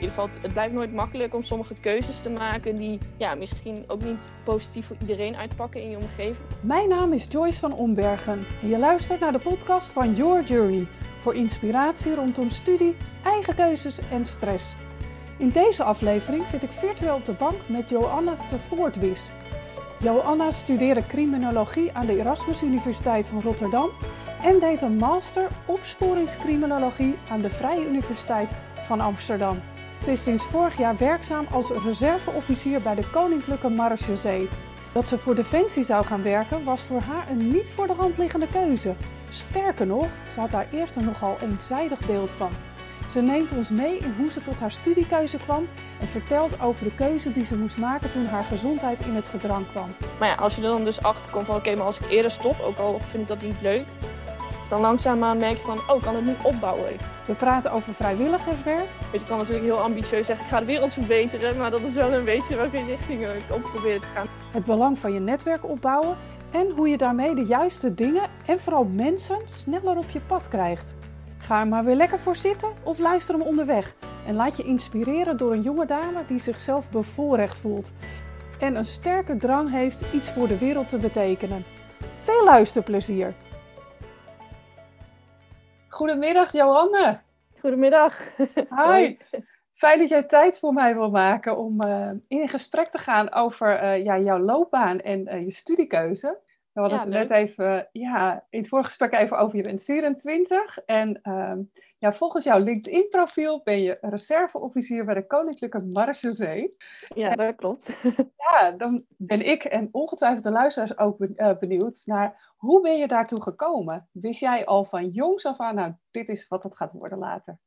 ieder geval, het blijft nooit makkelijk om sommige keuzes te maken die ja, misschien ook niet positief voor iedereen uitpakken in je omgeving. Mijn naam is Joyce van Ombergen en je luistert naar de podcast van Your Journey voor inspiratie rondom studie, eigen keuzes en stress. In deze aflevering zit ik virtueel op de bank met Joanna te Voortwis. Joanna studeerde criminologie aan de Erasmus Universiteit van Rotterdam en deed een master opsporingscriminologie aan de Vrije Universiteit van Amsterdam. Ze is sinds vorig jaar werkzaam als reserveofficier bij de Koninklijke Marechaussee. Dat ze voor Defensie zou gaan werken was voor haar een niet voor de hand liggende keuze. Sterker nog, ze had daar eerst een nogal eenzijdig beeld van. Ze neemt ons mee in hoe ze tot haar studiekeuze kwam en vertelt over de keuze die ze moest maken toen haar gezondheid in het gedrang kwam. Maar ja, als je er dan dus achter komt van oké, maar als ik eerder stop, ook al vind ik dat niet leuk, dan langzaamaan merk je van, oh, kan het nu opbouwen. We praten over vrijwilligerswerk. Je, kan natuurlijk heel ambitieus zeggen, ik ga de wereld verbeteren, maar dat is wel een beetje welke richting ik op probeer te gaan. Het belang van je netwerk opbouwen en hoe je daarmee de juiste dingen en vooral mensen sneller op je pad krijgt. Ga er maar weer lekker voor zitten of luister hem onderweg. En laat je inspireren door een jonge dame die zichzelf bevoorrecht voelt. En een sterke drang heeft iets voor de wereld te betekenen. Veel luisterplezier! Goedemiddag Johanne. Goedemiddag. Hi. Fijn dat jij tijd voor mij wil maken om uh, in gesprek te gaan over uh, ja, jouw loopbaan en uh, je studiekeuze. We hadden het net even, ja, in het vorige gesprek even over, je bent 24 en ehm, ja, volgens jouw LinkedIn-profiel ben je reserveofficier bij de Koninklijke Marechaussee. Ja, dat klopt. Ja, dan ben ik en ongetwijfeld de luisteraars ook benieuwd naar hoe ben je daartoe gekomen? Wist jij al van jongs af aan, nou, dit is wat het gaat worden later?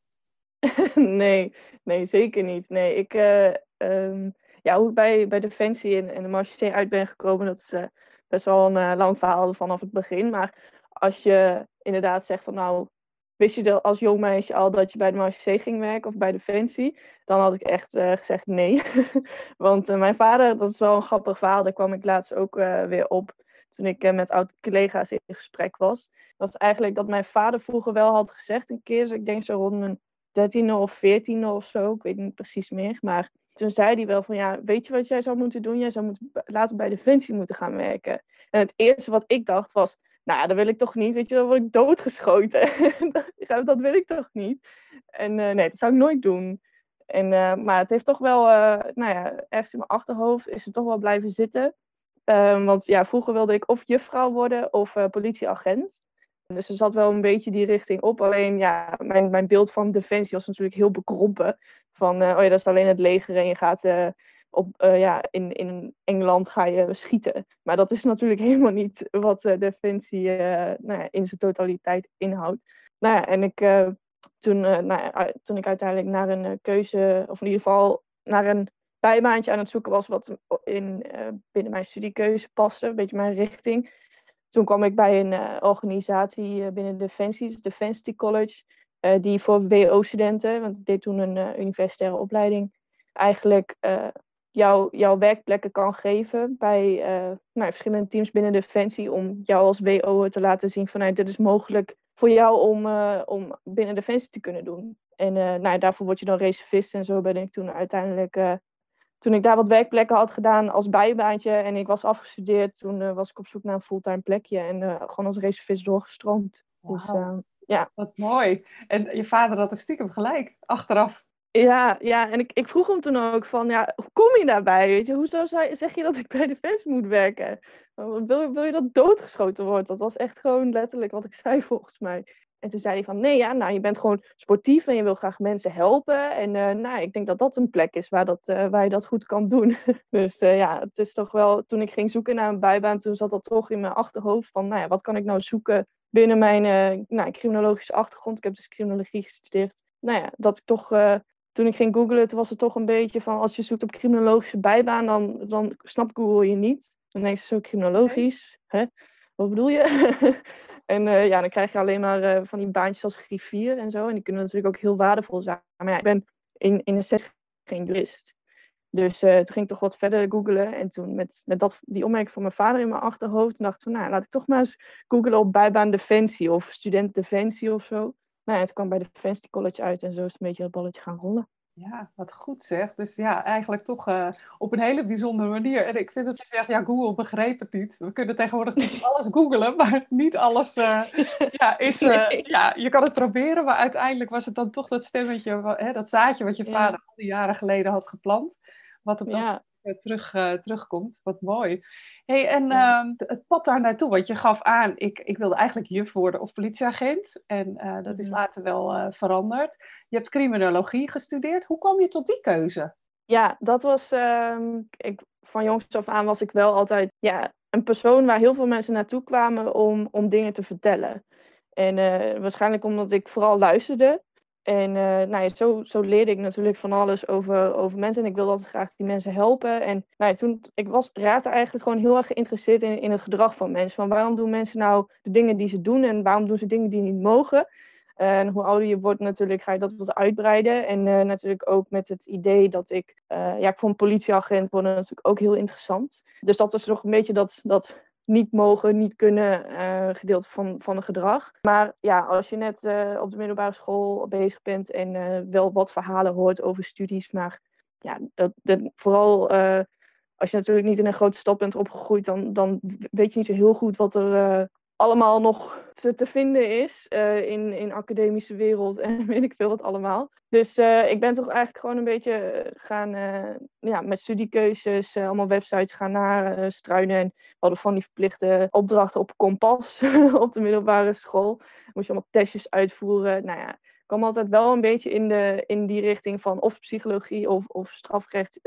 nee, nee, zeker niet. Nee, ik, uh, um, ja, hoe ik bij, bij Defensie en, en de Marchesee uit ben gekomen, dat is uh, best wel een uh, lang verhaal vanaf het begin. Maar als je inderdaad zegt van nou, wist je als jong meisje al dat je bij de Marchesee ging werken of bij Defensie, dan had ik echt gezegd nee. Want mijn vader, dat is wel een grappig verhaal, daar kwam ik laatst ook weer op toen ik met oud-collega's in gesprek was, was eigenlijk dat mijn vader vroeger wel had gezegd een keer, zo ik denk zo rond mijn dertiende of veertiende of zo, ik weet niet precies meer, maar toen zei hij wel van ja, weet je wat jij zou moeten doen? Jij zou moeten, later bij Defensie moeten gaan werken. En het eerste wat ik dacht was, nou ja, dat wil ik toch niet, weet je, dan word ik doodgeschoten. dat wil ik toch niet. En uh, nee, dat zou ik nooit doen. En, uh, maar het heeft toch wel, uh, nou ja, ergens in mijn achterhoofd is het toch wel blijven zitten. Um, want ja, vroeger wilde ik of juffrouw worden of politieagent. Dus er zat wel een beetje die richting op. Alleen ja, mijn, mijn beeld van defensie was natuurlijk heel bekrompen. Van, uh, oh ja, dat is alleen het leger en je gaat uh, op, ja, in, in Engeland ga je schieten. Maar dat is natuurlijk helemaal niet wat defensie nou ja, in zijn totaliteit inhoudt. Nou ja, en ik, toen, nou toen ik uiteindelijk naar een keuze, of in ieder geval naar een bijbaantje aan het zoeken was wat in, binnen mijn studiekeuze paste, een beetje mijn richting. Toen kwam ik bij een uh, organisatie uh, binnen Defensie, Defensie College, die voor WO-studenten, want ik deed toen een universitaire opleiding, eigenlijk jou, jouw werkplekken kan geven bij nou, verschillende teams binnen Defensie, om jou als WO te laten zien vanuit dit is mogelijk voor jou om, om binnen Defensie te kunnen doen. En nou, daarvoor word je dan reservist en zo ben ik toen uiteindelijk toen ik daar wat werkplekken had gedaan als bijbaantje en ik was afgestudeerd, toen uh, was ik op zoek naar een fulltime plekje en uh, gewoon als reservist doorgestroomd. Wow. Dus, uh, ja. Wat mooi. En je vader had er stiekem gelijk, achteraf. Ja, ja, en ik, ik vroeg hem toen ook van, ja, hoe kom je daarbij? Weet je, hoezo zeg je dat ik bij de fans moet werken? Wil, wil je dat doodgeschoten wordt? Dat was echt gewoon letterlijk wat ik zei volgens mij. En toen zei hij van, nee ja, nou je bent gewoon sportief en je wil graag mensen helpen. En uh, nou, ik denk dat dat een plek is waar, dat, uh, waar je dat goed kan doen. dus uh, ja, het is toch wel, toen ik ging zoeken naar een bijbaan, toen zat dat toch in mijn achterhoofd van, nou ja, wat kan ik nou zoeken binnen mijn nou, criminologische achtergrond. Ik heb dus criminologie gestudeerd. Nou ja, dat ik toch, toen ik ging googlen, toen was het toch een beetje van, als je zoekt op criminologische bijbaan, dan, dan snapt Google je niet. Dan denk je zo criminologisch, hè? Wat bedoel je? En uh, ja, dan krijg je alleen maar uh, van die baantjes als griffier en zo. En die kunnen natuurlijk ook heel waardevol zijn. Maar ja, ik ben in, in zes geen jurist. Dus uh, toen ging ik toch wat verder googlen. En toen met, met dat, die opmerking van mijn vader in mijn achterhoofd, dacht ik van, nou, laat ik toch maar eens googlen op bijbaan Defensie of student Defensie of zo. Nou ja, toen kwam bij Defensie College uit en zo is het een beetje dat balletje gaan rollen. Ja, wat goed zeg. Dus ja, eigenlijk toch uh, op een hele bijzondere manier. En ik vind dat je zegt, ja, Google begreep het niet. We kunnen tegenwoordig niet alles googlen, maar niet alles uh, ja, is... Uh, ja, je kan het proberen, maar uiteindelijk was het dan toch dat stemmetje, hè, dat zaadje wat je vader al die jaren geleden had geplant. Wat er dan ja. terug, terugkomt. Wat mooi hey, en ehm, het pad daar naartoe, want je gaf aan, ik, ik wilde eigenlijk juf worden of politieagent. En uh, dat is mhm. later wel uh, veranderd. Je hebt criminologie gestudeerd. Hoe kwam je tot die keuze? Ja, dat was, uh, ik, van jongs af aan was ik wel altijd ja, een persoon waar heel veel mensen naartoe kwamen om, om dingen te vertellen. En uh, waarschijnlijk omdat ik vooral luisterde. En uh, nou ja, zo, zo leerde ik natuurlijk van alles over, over mensen. En ik wilde altijd graag die mensen helpen. En nou ja, toen, ik was, raakte eigenlijk gewoon heel erg geïnteresseerd in, in het gedrag van mensen. Van waarom doen mensen nou de dingen die ze doen en waarom doen ze dingen die niet mogen? En hoe ouder je wordt natuurlijk ga je dat wat uitbreiden. En uh, natuurlijk ook met het idee dat ik... Uh, ja, ik vond politieagent worden natuurlijk ook heel interessant. Dus dat was nog een beetje dat, dat niet mogen, niet kunnen uh, gedeelte van, van het gedrag. Maar ja, als je net uh, op de middelbare school bezig bent en uh, wel wat verhalen hoort over studies, maar ja, dat, dat vooral als je natuurlijk niet in een grote stad bent opgegroeid, dan, dan weet je niet zo heel goed wat er allemaal nog te, vinden is uh, in, in academische wereld en weet ik veel wat allemaal. Dus uh, ik ben toch eigenlijk gewoon een beetje eh, gaan ja, met studiekeuzes, allemaal websites gaan nastruinen. En we hadden van die verplichte opdrachten op kompas op de middelbare school. Moest je allemaal testjes uitvoeren. Nou ja, kwam altijd wel een beetje in, de, in die richting van of psychologie of, of strafrecht,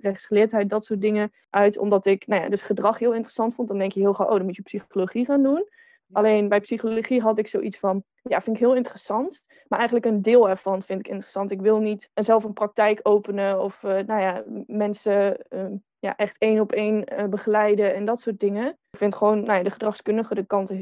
rechtsgeleerdheid, dat soort dingen uit. Omdat ik nou ja, dus gedrag heel interessant vond. Dan denk je heel gauw, oh, dan moet je psychologie gaan doen. Alleen bij psychologie had ik zoiets van, ja, vind ik heel interessant. Maar eigenlijk een deel ervan vind ik interessant. Ik wil niet zelf een praktijk openen of, uh, nou ja, mensen uh, ja, echt één op één uh, begeleiden en dat soort dingen. Ik vind gewoon, nou ja, de gedragskundige de kant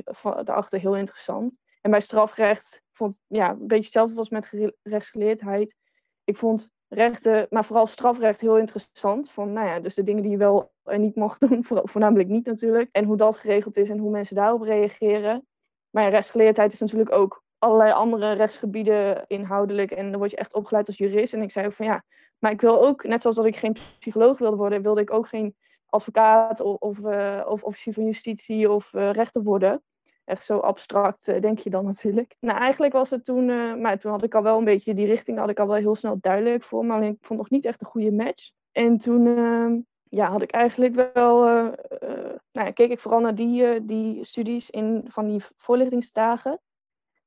daarachter heel interessant. En bij strafrecht vond, ja, een beetje hetzelfde als met rechtsgeleerdheid. Ik vond rechten, maar vooral strafrecht heel interessant. Van, nou ja, dus de dingen die je wel en niet mag doen, voornamelijk niet natuurlijk. En hoe dat geregeld is en hoe mensen daarop reageren. Maar ja, rechtsgeleerdheid is natuurlijk ook allerlei andere rechtsgebieden inhoudelijk. En dan word je echt opgeleid als jurist. En ik zei ook van ja, maar ik wil ook, net zoals dat ik geen psycholoog wilde worden, wilde ik ook geen advocaat of, of, uh, of officier van justitie of uh, rechter worden echt zo abstract uh, denk je dan natuurlijk. Nou, eigenlijk was het toen, uh, maar toen had ik al wel een beetje die richting, had ik al wel heel snel duidelijk voor. Alleen ik vond nog niet echt een goede match. En toen uh, ja, had ik eigenlijk wel, nou ja, keek ik vooral naar die, die studies in, van die voorlichtingsdagen.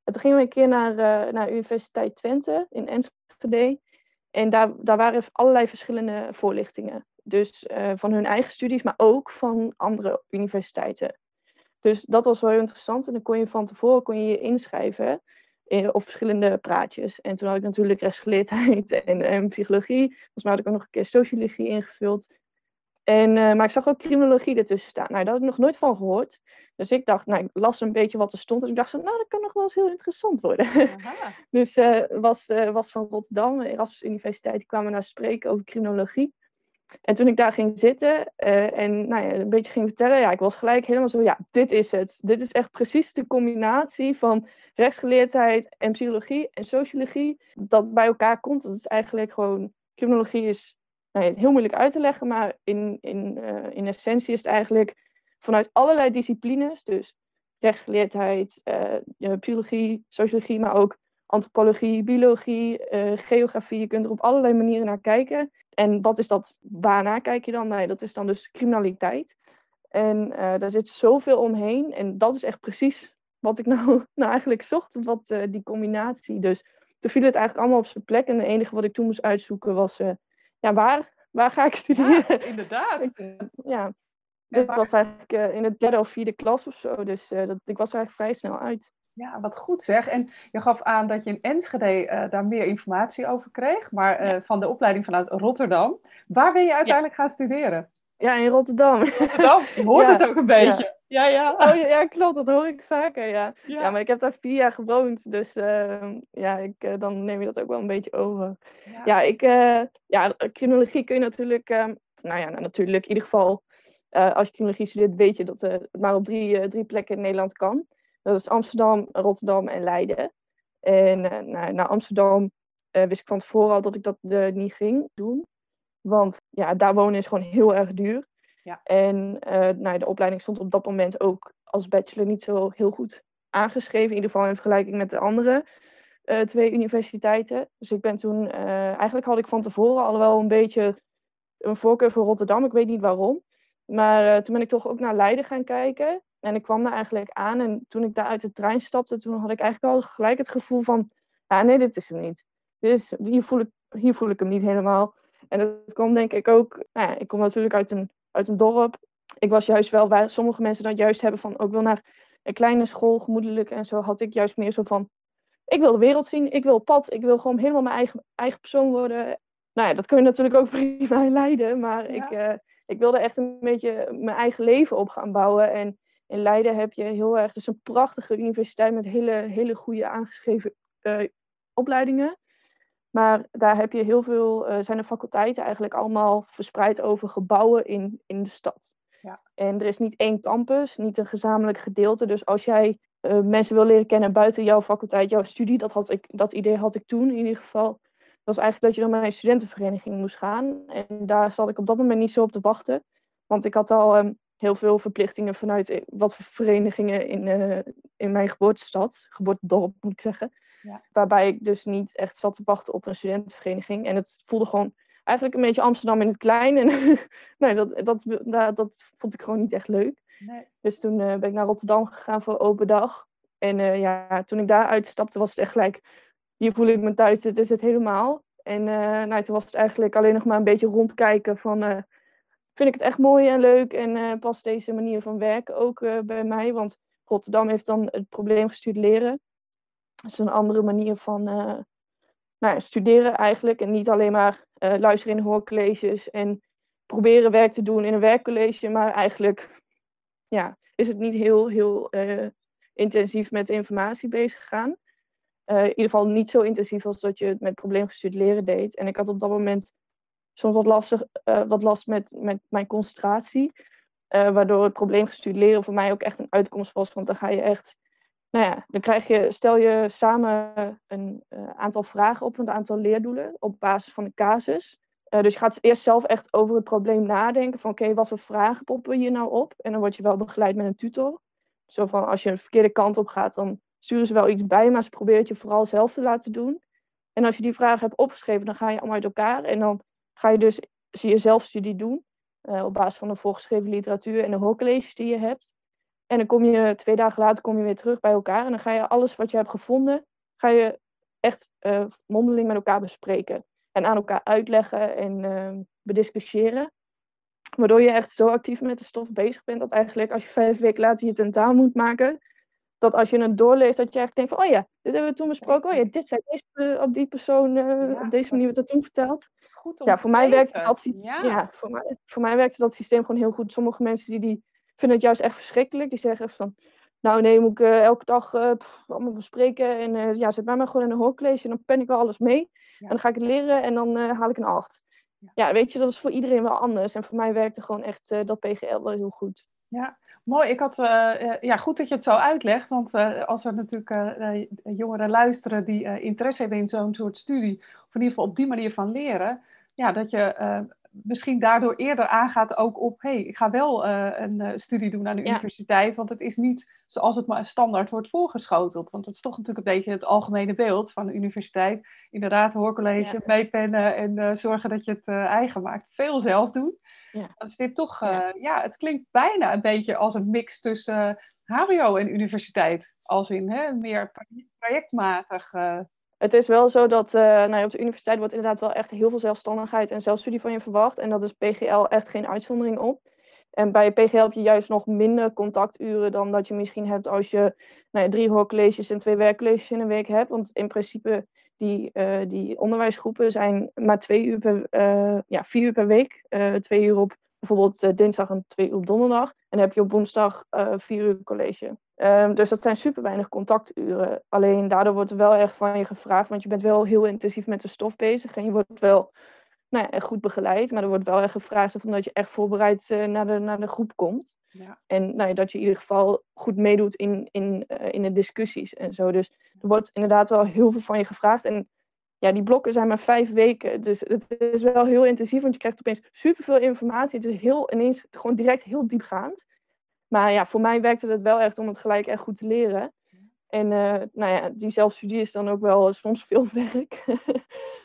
En toen gingen we een keer naar, naar Universiteit Twente in Enschede. En daar, daar waren allerlei verschillende voorlichtingen. Dus van hun eigen studies, maar ook van andere universiteiten. Dus dat was wel heel interessant. En dan kon je van tevoren kon je, je inschrijven in, op verschillende praatjes. En toen had ik natuurlijk rechtsgeleerdheid en, en psychologie. Volgens mij had ik ook nog een keer sociologie ingevuld. En, uh, maar ik zag ook criminologie ertussen staan. Nou, daar had ik nog nooit van gehoord. Dus ik dacht, nou, ik las een beetje wat er stond. En ik dacht, nou, dat kan nog wel eens heel interessant worden. dus uh, was, uh, was van Rotterdam, Erasmus Universiteit, die kwamen naar spreken over criminologie. En toen ik daar ging zitten uh, en nou ja, een beetje ging vertellen, ja, ik was gelijk helemaal zo, ja, dit is het. Dit is echt precies de combinatie van rechtsgeleerdheid en psychologie en sociologie dat bij elkaar komt. Dat is eigenlijk gewoon, criminologie is nou ja, heel moeilijk uit te leggen, maar in, in, uh, in essentie is het eigenlijk vanuit allerlei disciplines, dus rechtsgeleerdheid, uh, psychologie, sociologie, maar ook antropologie, biologie, uh, geografie. Je kunt er op allerlei manieren naar kijken. En wat is dat? Waarnaar kijk je dan? Nee, dat is dan dus criminaliteit. En uh, daar zit zoveel omheen. En dat is echt precies wat ik nou, nou eigenlijk zocht. Wat, uh, die combinatie. Dus toen viel het eigenlijk allemaal op zijn plek. En het enige wat ik toen moest uitzoeken was... ja, waar, waar ga ik studeren? Ja, inderdaad. ja. Dit was eigenlijk in de derde of vierde klas of zo. Dus dat, ik was er eigenlijk vrij snel uit. Ja, wat goed zeg. En je gaf aan dat je in Enschede uh, daar meer informatie over kreeg, maar uh, van de opleiding vanuit Rotterdam. Waar ben je uiteindelijk ja. gaan studeren? Ja, in Rotterdam. Rotterdam, je hoort ja. het ook een beetje. Ja, ja. Oh, ja, klopt, dat hoor ik vaker, ja. Ja, maar ik heb daar vier jaar gewoond, dus uh, ja, ik, dan neem je dat ook wel een beetje over. Ja, ik, ja, criminologie kun je natuurlijk, nou ja, nou, natuurlijk, in ieder geval, als je criminologie studeert, weet je dat het maar op drie, drie plekken in Nederland kan. Dat is Amsterdam, Rotterdam en Leiden. En uh, naar, naar, Amsterdam wist ik van tevoren al dat ik dat niet ging doen. Want ja, daar wonen is gewoon heel erg duur. Ja. En nou, de opleiding stond op dat moment ook als bachelor niet zo heel goed aangeschreven. In ieder geval in vergelijking met de andere twee universiteiten. Dus ik ben toen, eigenlijk had ik van tevoren al wel een beetje een voorkeur voor Rotterdam. Ik weet niet waarom. Maar toen ben ik toch ook naar Leiden gaan kijken. En ik kwam daar eigenlijk aan en toen ik daar uit de trein stapte, toen had ik eigenlijk al gelijk het gevoel van, ja nee, dit is hem niet. Dus hier voel ik, hier voel ik hem niet helemaal. En dat kwam denk ik ook, nou ja, ik kom natuurlijk uit een, uit een dorp. Ik was juist wel, waar sommige mensen dat juist hebben van, ook wel naar een kleine school, gemoedelijk en zo, had ik juist meer zo van, ik wil de wereld zien, ik wil pad, ik wil gewoon helemaal mijn eigen, eigen persoon worden. Nou ja, dat kun je natuurlijk ook prima leiden, maar ik, uh, ik wilde echt een beetje mijn eigen leven op gaan bouwen. En in Leiden heb je heel erg, het is een prachtige universiteit met hele, hele goede aangeschreven uh, opleidingen. Maar daar heb je heel veel, uh, zijn de faculteiten eigenlijk allemaal verspreid over gebouwen in, in de stad. Ja. En er is niet één campus, niet een gezamenlijk gedeelte. Dus als jij uh, mensen wil leren kennen buiten jouw faculteit, jouw studie, dat, had ik, dat idee had ik toen in ieder geval. Dat was eigenlijk dat je dan naar een studentenvereniging moest gaan. En daar zat ik op dat moment niet zo op te wachten. Want ik had al um, heel veel verplichtingen vanuit eh, wat voor verenigingen in, uh, in mijn geboortestad, geboortedorp moet ik zeggen. Ja. Waarbij ik dus niet echt zat te wachten op een studentenvereniging. En het voelde gewoon eigenlijk een beetje Amsterdam in het klein. En nee, dat, dat, dat, dat, vond ik gewoon niet echt leuk. Nee. Dus toen uh, ben ik naar Rotterdam gegaan voor open dag. En ja, toen ik daar uitstapte was het echt gelijk, hier voel ik me thuis, dit is het helemaal. En nou, toen was het eigenlijk alleen nog maar een beetje rondkijken van vind ik het echt mooi en leuk en uh, past deze manier van werken ook uh, bij mij. Want Rotterdam heeft dan het probleem gestuurd leren. Dat is een andere manier van uh, nou, studeren eigenlijk. En niet alleen maar luisteren in hoorcolleges en proberen werk te doen in een werkcollege. Maar eigenlijk ja, is het niet heel, heel intensief met informatie bezig gegaan. in ieder geval niet zo intensief als dat je het met probleemgestuurd leren deed. En ik had op dat moment soms wat, lastig, uh, wat last met, met mijn concentratie. Uh, waardoor het probleemgestuurd leren voor mij ook echt een uitkomst was. Want dan ga je echt, nou ja, dan krijg je, stel je samen een uh, aantal vragen op een aantal leerdoelen op basis van een casus. dus je gaat eerst zelf echt over het probleem nadenken van oké, wat voor vragen poppen we hier nou op? En dan word je wel begeleid met een tutor. Zo van als je een verkeerde kant op gaat, dan sturen ze wel iets bij, maar ze proberen het je vooral zelf te laten doen. En als je die vragen hebt opgeschreven, dan ga je allemaal uit elkaar en dan ga je dus je zelfstudie doen. Uh, op basis van de voorgeschreven literatuur en de hoorcolleges die je hebt. En dan kom je twee dagen later kom je weer terug bij elkaar. En dan ga je alles wat je hebt gevonden, ga je echt uh, mondeling met elkaar bespreken. En aan elkaar uitleggen en uh, bediscussiëren. Waardoor je echt zo actief met de stof bezig bent dat eigenlijk als je vijf weken later je tentamen moet maken, dat als je het doorleest, dat je eigenlijk denkt van, oh ja, dit hebben we toen besproken. Oh ja, dit zei deze, op die persoon, uh, op deze manier werd dat toen verteld. Goed om ja, voor mij werkte dat ja. ja. voor, mij, voor mij werkte dat systeem gewoon heel goed. Sommige mensen die, die vinden het juist echt verschrikkelijk. Die zeggen van, nou nee, moet ik uh, elke dag uh, pff, allemaal bespreken. En ja, zet mij maar gewoon in een hoorcollege en dan pen ik wel alles mee. En dan ga ik het leren en dan haal ik een 8. Ja. weet je, dat is voor iedereen wel anders. En voor mij werkte gewoon echt dat PGL wel heel goed. Ja, mooi. Ik had, uh, ja, goed dat je het zo uitlegt. Want uh, als er natuurlijk jongeren luisteren die interesse hebben in zo'n soort studie, of in ieder geval op die manier van leren, ja, dat je misschien daardoor eerder aangaat ook op, hey, ik ga wel een studie doen aan de universiteit, want het is niet zoals het maar standaard wordt voorgeschoteld. Want het is toch natuurlijk een beetje het algemene beeld van de universiteit. Inderdaad, hoorcollege, ja. meepennen en zorgen dat je het eigen maakt. Veel zelf doen. Ja. Dan is dit toch, ja. Ja. het klinkt bijna een beetje als een mix tussen HBO en universiteit. Als in hè, meer projectmatig. Het is wel zo dat uh, nou op de universiteit wordt inderdaad wel echt heel veel zelfstandigheid en zelfstudie van je verwacht. En dat is PGL echt geen uitzondering op. En bij PGL heb je juist nog minder contacturen dan dat je misschien hebt als je nou ja, drie hoorcolleges en twee werkcolleges in een week hebt. Want in principe die, uh, die onderwijsgroepen zijn maar twee uur per, uh, ja, vier uur per week. Twee uur op bijvoorbeeld dinsdag en twee uur op donderdag. En dan heb je op woensdag vier uur college. Um, dus dat zijn super weinig contacturen. Alleen daardoor wordt er wel echt van je gevraagd, want je bent wel heel intensief met de stof bezig. En je wordt wel nou ja, goed begeleid. Maar er wordt wel echt gevraagd of dat je echt voorbereid uh, naar, de, naar de groep komt. Ja. En nou ja, dat je in ieder geval goed meedoet in, in, uh, in de discussies en zo. Dus er wordt inderdaad wel heel veel van je gevraagd. En ja, die blokken zijn maar vijf weken. Dus het is wel heel intensief, want je krijgt opeens superveel informatie. Het is heel ineens gewoon direct heel diepgaand. Maar ja, voor mij werkte het wel echt om het gelijk echt goed te leren. En uh, nou ja, die zelfstudie is dan ook wel soms veel werk.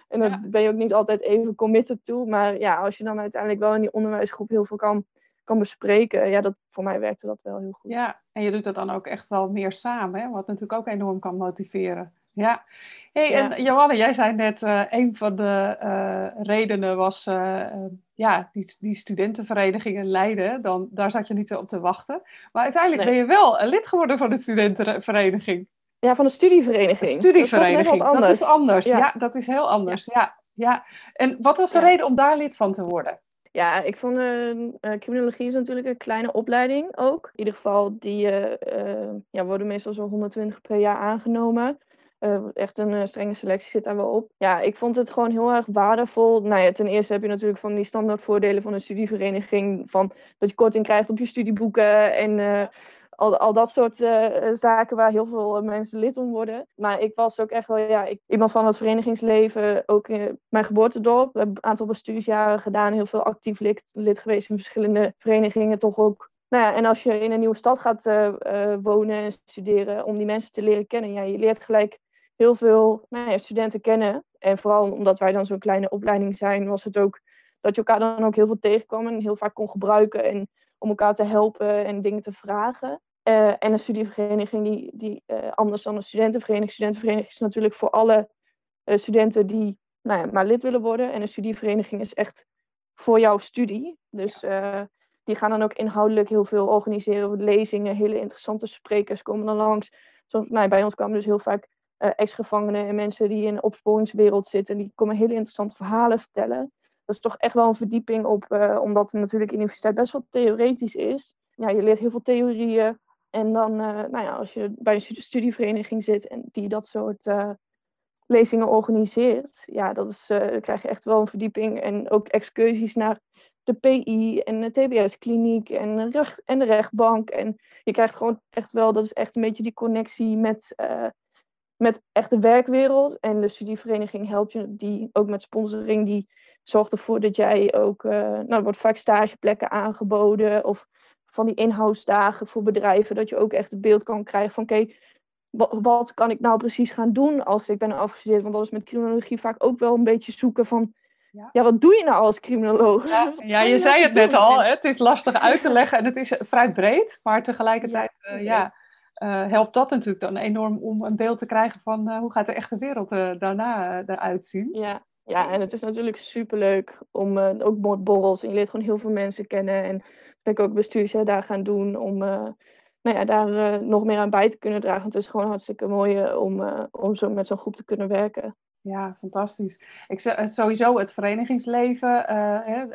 en daar ben je ook niet altijd even committed toe. Maar ja, als je dan uiteindelijk wel in die onderwijsgroep heel veel kan, kan bespreken, ja, dat, voor mij werkte dat wel heel goed. Ja, en je doet dat dan ook echt wel meer samen, hè? wat natuurlijk ook enorm kan motiveren. Ja. Hey, en Johanne, jij zei net, uh, een van de redenen was ja, die, die studentenverenigingen leiden. Dan, daar zat je niet zo op te wachten. Maar uiteindelijk ben je wel lid geworden van de studentenvereniging. Ja, van de studievereniging. De studievereniging, dat is, dat is anders. Ja. ja. dat is heel anders. Ja. ja. En wat was de reden om daar lid van te worden? Ja, ik vond uh, criminologie is natuurlijk een kleine opleiding ook. In ieder geval, die ja, worden meestal zo 120 per jaar aangenomen. Uh, echt een uh, strenge selectie zit daar wel op. Ja, ik vond het gewoon heel erg waardevol. Nou ja, ten eerste heb je natuurlijk van die standaardvoordelen van een studievereniging. Van dat je korting krijgt op je studieboeken en uh, al, al dat soort zaken waar heel veel mensen lid om worden. Maar ik was ook echt wel ja, ik, iemand van het verenigingsleven. Ook in mijn geboortedorp. We hebben een aantal bestuursjaren gedaan. Heel veel actief lid, lid geweest in verschillende verenigingen. Toch ook nou ja, en als je in een nieuwe stad gaat wonen en studeren, om die mensen te leren kennen, ja, je leert gelijk heel veel nou ja, studenten kennen. En vooral omdat wij dan zo'n kleine opleiding zijn, was het ook dat je elkaar dan ook heel veel tegenkwam en heel vaak kon gebruiken en om elkaar te helpen en dingen te vragen. Uh, en een studievereniging die, die uh, anders dan een studentenvereniging. Studentenvereniging is natuurlijk voor alle uh, studenten die nou ja, maar lid willen worden. En een studievereniging is echt voor jouw studie. Dus die gaan dan ook inhoudelijk heel veel organiseren. Lezingen, hele interessante sprekers komen dan langs. Soms, nou, bij ons kwamen dus heel vaak ex-gevangenen en mensen die in de opsporingswereld zitten. Die komen hele interessante verhalen vertellen. Dat is toch echt wel een verdieping op, uh, omdat natuurlijk universiteit best wel theoretisch is. Ja, je leert heel veel theorieën. En dan, uh, nou ja, als je bij een studievereniging zit en die dat soort lezingen organiseert, ja, dat is, dan krijg je echt wel een verdieping. En ook excursies naar de PI en de TBS-kliniek en, recht, en de rechtbank. En je krijgt gewoon echt wel, dat is echt een beetje die connectie met met echt de werkwereld. En de studievereniging helpt je die ook met sponsoring. Die zorgt ervoor dat jij ook. Uh, nou, er wordt vaak stageplekken aangeboden. Of van die inhoudsdagen voor bedrijven. Dat je ook echt het beeld kan krijgen van oké. wat, kan ik nou precies gaan doen als ik ben afgestudeerd? Want dat is met criminologie vaak ook wel een beetje zoeken van. Ja. ja, wat doe je nou als criminoloog? Ja, ja je, zei het net al, het is lastig uit te leggen en het is vrij breed, maar tegelijkertijd, ja, uh, ja uh, helpt dat natuurlijk dan enorm om een beeld te krijgen van uh, hoe gaat de echte wereld uh, daarna eruit zien. Ja. ja, en het is natuurlijk superleuk om ook borrels en je leert gewoon heel veel mensen kennen. En ben ik ook bestuursjaar daar gaan doen om nou ja, daar nog meer aan bij te kunnen dragen. Het is gewoon hartstikke mooi om, om zo met zo'n groep te kunnen werken. Ja, fantastisch. Ik, sowieso het verenigingsleven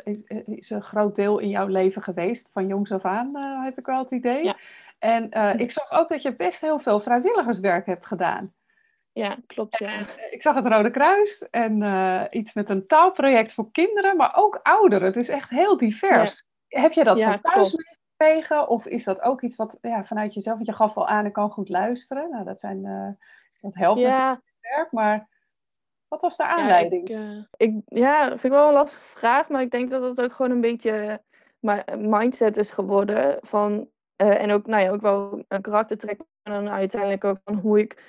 is, is, een groot deel in jouw leven geweest, van jongs af aan heb ik wel het idee. Ja. En uh, ik zag ook dat je best heel veel vrijwilligerswerk hebt gedaan. Ja, klopt. Ja. En, uh, ik zag het Rode Kruis en uh, iets met een taalproject voor kinderen, maar ook ouderen. Het is echt heel divers. Ja. Heb je dat ja, van thuis meegekregen? Of is dat ook iets wat ja, vanuit jezelf, want je gaf al aan, ik kan goed luisteren. Nou, dat, zijn, dat helpt ja. werk, maar wat was de aanleiding? Ja, ik, ik, ja, vind ik wel een lastige vraag, maar ik denk dat het ook gewoon een beetje mijn mindset is geworden van uh, en ook, nou ja, ook wel een karaktertrek. En dan uiteindelijk ook van hoe ik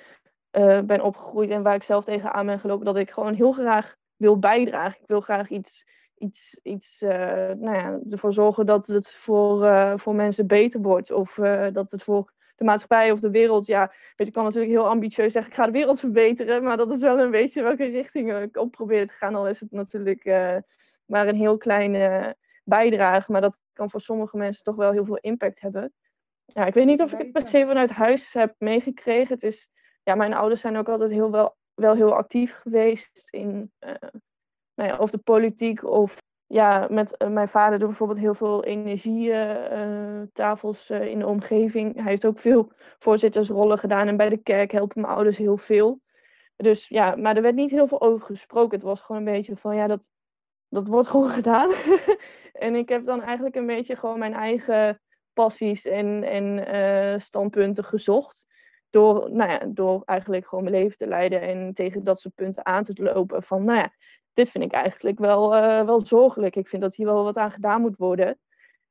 uh, ben opgegroeid en waar ik zelf tegenaan ben gelopen. Dat ik gewoon heel graag wil bijdragen. Ik wil graag iets, iets, iets uh, nou ja, ervoor zorgen dat het voor, voor mensen beter wordt. Of dat het voor de maatschappij of de wereld. Ja, weet, ik kan natuurlijk heel ambitieus zeggen: ik ga de wereld verbeteren. Maar dat is wel een beetje welke richting ik op probeer te gaan. Al is het natuurlijk maar een heel kleine bijdrage. Maar dat kan voor sommige mensen toch wel heel veel impact hebben. Ja, ik weet niet of ik het per se vanuit huis heb meegekregen. Het is, ja, mijn ouders zijn ook altijd heel wel, wel heel actief geweest in uh, nou ja, of de politiek of ja, met uh, mijn vader doet bijvoorbeeld heel veel energietafels uh, in de omgeving. Hij heeft ook veel voorzittersrollen gedaan en bij de kerk helpen mijn ouders heel veel. Dus ja, maar er werd niet heel veel over gesproken. Het was gewoon een beetje van ja, dat, dat wordt gewoon gedaan. en ik heb dan eigenlijk een beetje gewoon mijn eigen passies en, en uh, standpunten gezocht. door, nou ja, door eigenlijk gewoon mijn leven te leiden en tegen dat soort punten aan te lopen. Van, nou ja, dit vind ik eigenlijk wel, uh, wel zorgelijk. Ik vind dat hier wel wat aan gedaan moet worden.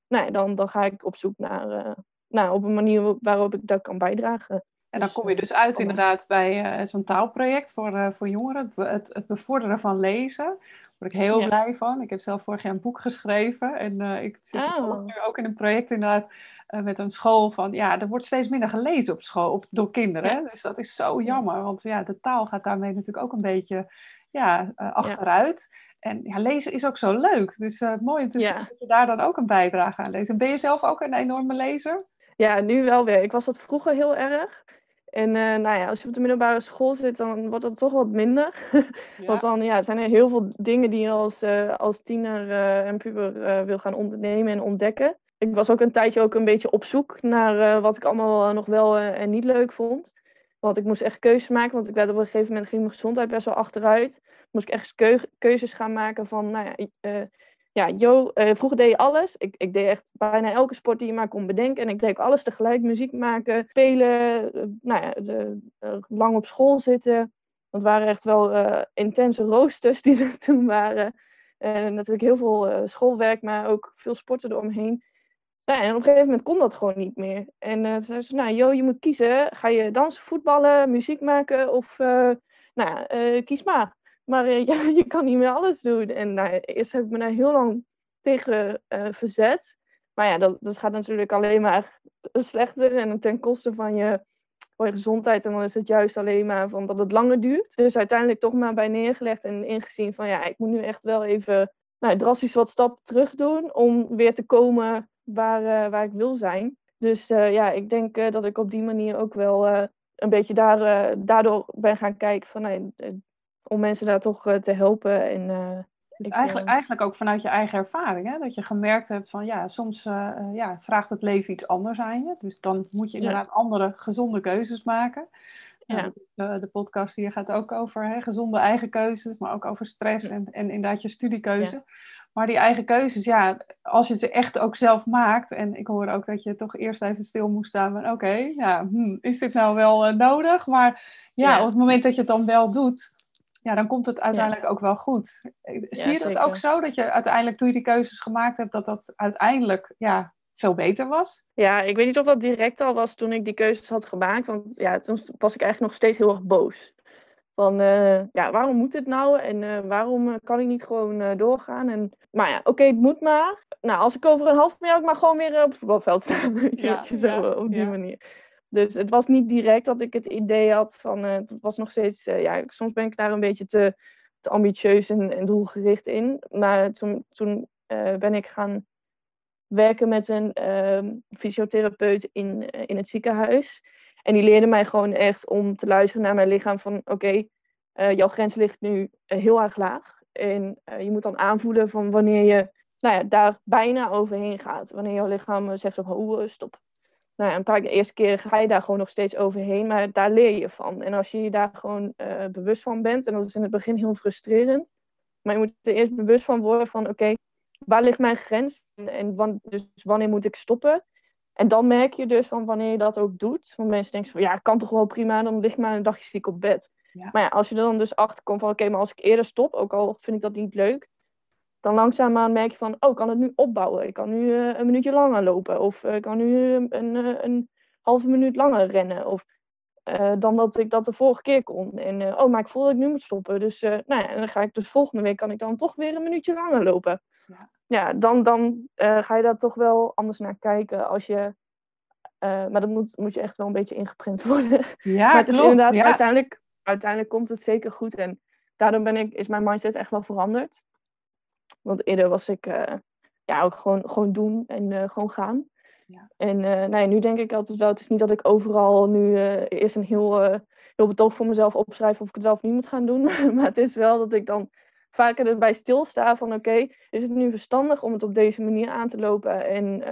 Nou ja, dan, dan ga ik op zoek naar, uh, nou, op een manier waarop ik dat kan bijdragen. En dan dus, kom je dus uit inderdaad bij uh, zo'n taalproject voor, voor jongeren, het, het, bevorderen van lezen. Daar word ik heel blij van. Ik heb zelf vorig jaar een boek geschreven en ik zit oh. nu ook in een project inderdaad uh, met een school van, ja, er wordt steeds minder gelezen op school op, door kinderen. Dus dat is zo jammer, want ja, de taal gaat daarmee natuurlijk ook een beetje ja, uh, achteruit. En ja, lezen is ook zo leuk. Dus uh, mooi om te zien dat je daar dan ook een bijdrage aan leest. En ben je zelf ook een enorme lezer? Ja, nu wel weer. Ik was dat vroeger heel erg. En nou ja, als je op de middelbare school zit, dan wordt dat toch wat minder. Want dan ja, zijn er heel veel dingen die je als, als tiener en puber wil gaan ondernemen en ontdekken ik was ook een tijdje ook een beetje op zoek naar wat ik allemaal nog wel en niet leuk vond. Want ik moest echt keuzes maken, want ik werd op een gegeven moment ging mijn gezondheid best wel achteruit. Moest ik echt keu keuzes gaan maken van, nou ja, ja Jo, vroeger deed je alles. Ik, ik deed echt bijna elke sport die je maar kon bedenken. En ik deed alles tegelijk, muziek maken, spelen, nou ja, de, lang op school zitten. Dat waren echt wel intense roosters die er toen waren. En natuurlijk heel veel schoolwerk, maar ook veel sporten eromheen. Nou, en op een gegeven moment kon dat gewoon niet meer. En uh, zei ze, nou joh, je moet kiezen. Ga je dansen, voetballen, muziek maken of, nou kies maar. Maar ja, je kan niet meer alles doen. En nou, eerst heb ik me daar heel lang tegen verzet. Maar ja, dat, dat gaat natuurlijk alleen maar slechter en ten koste van je, gezondheid. En dan is het juist alleen maar van dat het langer duurt. Dus uiteindelijk toch maar bij neergelegd en ingezien van ja, ik moet nu echt wel even nou, drastisch wat stappen terug doen om weer te komen waar, uh, waar ik wil zijn. Dus ja, ik denk dat ik op die manier ook wel een beetje daar, daardoor ben gaan kijken van, om mensen daar toch te helpen. En, dus ik, eigenlijk, eigenlijk ook vanuit je eigen ervaring, hè? dat je gemerkt hebt van ja, soms ja, vraagt het leven iets anders aan je. Dus dan moet je inderdaad ja. andere gezonde keuzes maken. Ja. De, de, podcast hier gaat ook over hè, gezonde eigen keuzes, maar ook over stress en, en inderdaad je studiekeuze. Ja. Maar die eigen keuzes, ja, als je ze echt ook zelf maakt. En ik hoor ook dat je toch eerst even stil moest staan van oké, ja, hm, is dit nou wel uh, nodig? Maar ja, ja, op het moment dat je het dan wel doet, ja, dan komt het uiteindelijk ja. ook wel goed. Zie je dat ook zo? Dat je uiteindelijk toen je die keuzes gemaakt hebt, dat dat uiteindelijk ja, veel beter was? Ja, ik weet niet of dat direct al was toen ik die keuzes had gemaakt. Want ja, toen was ik eigenlijk nog steeds heel erg boos. Van uh, ja, waarom moet het nou? En uh, waarom eh, kan ik niet gewoon doorgaan? En, maar ja, oké, okay, het moet maar. Nou, als ik over een half jaar ook maar gewoon weer op het voetbalveld sta. Ja, je, zo ja, op die ja. manier. Dus het was niet direct dat ik het idee had van, het was nog steeds, ja, soms ben ik daar een beetje te, te ambitieus en, en doelgericht in. Maar toen, toen ben ik gaan werken met een ehm, fysiotherapeut in, in het ziekenhuis. En die leerde mij gewoon echt om te luisteren naar mijn lichaam van oké, jouw grens ligt nu heel erg laag. En je moet dan aanvoelen van wanneer je nou ja, daar bijna overheen gaat. Wanneer jouw lichaam zegt oh, stop. Nou ja, een paar eerste keer ga je daar gewoon nog steeds overheen, maar daar leer je van. En als je je daar gewoon bewust van bent, en dat is in het begin heel frustrerend, maar je moet er eerst bewust van worden van oké, okay, waar ligt mijn grens en, en dus wanneer moet ik stoppen? En dan merk je dus van wanneer je dat ook doet. Want mensen denken van ja, ik kan toch wel prima, dan lig ik maar een dagje ziek op bed. Ja. Maar ja, als je er dan dus achter komt van oké, maar als ik eerder stop, ook al vind ik dat niet leuk, dan langzaamaan merk je van oh, ik kan het nu opbouwen. Ik kan nu uh, een minuutje langer lopen. Of uh, ik kan nu een, een, eh, een, halve minuut langer rennen. Of uh, dan dat ik dat de vorige keer kon. En oh, maar ik voel dat ik nu moet stoppen. Dus nou ja, en dan ga ik dus volgende week kan ik dan toch weer een minuutje langer lopen. Ja ja, dan, dan uh, ga je daar toch wel anders naar kijken als je. Uh, maar dat moet, moet je echt wel een beetje ingeprint worden. Ja, maar het is inderdaad, ja. uiteindelijk, uiteindelijk komt het zeker goed. En daardoor ben ik, is mijn mindset echt wel veranderd. Want eerder was ik uh, ja, ook gewoon, gewoon doen en gewoon gaan. Ja. En nou ja, nu denk ik altijd wel, het is niet dat ik overal nu eerst een heel, heel betoog voor mezelf opschrijf of ik het wel of niet moet gaan doen. maar het is wel dat ik dan vaker erbij stilstaan van oké, is het nu verstandig om het op deze manier aan te lopen? En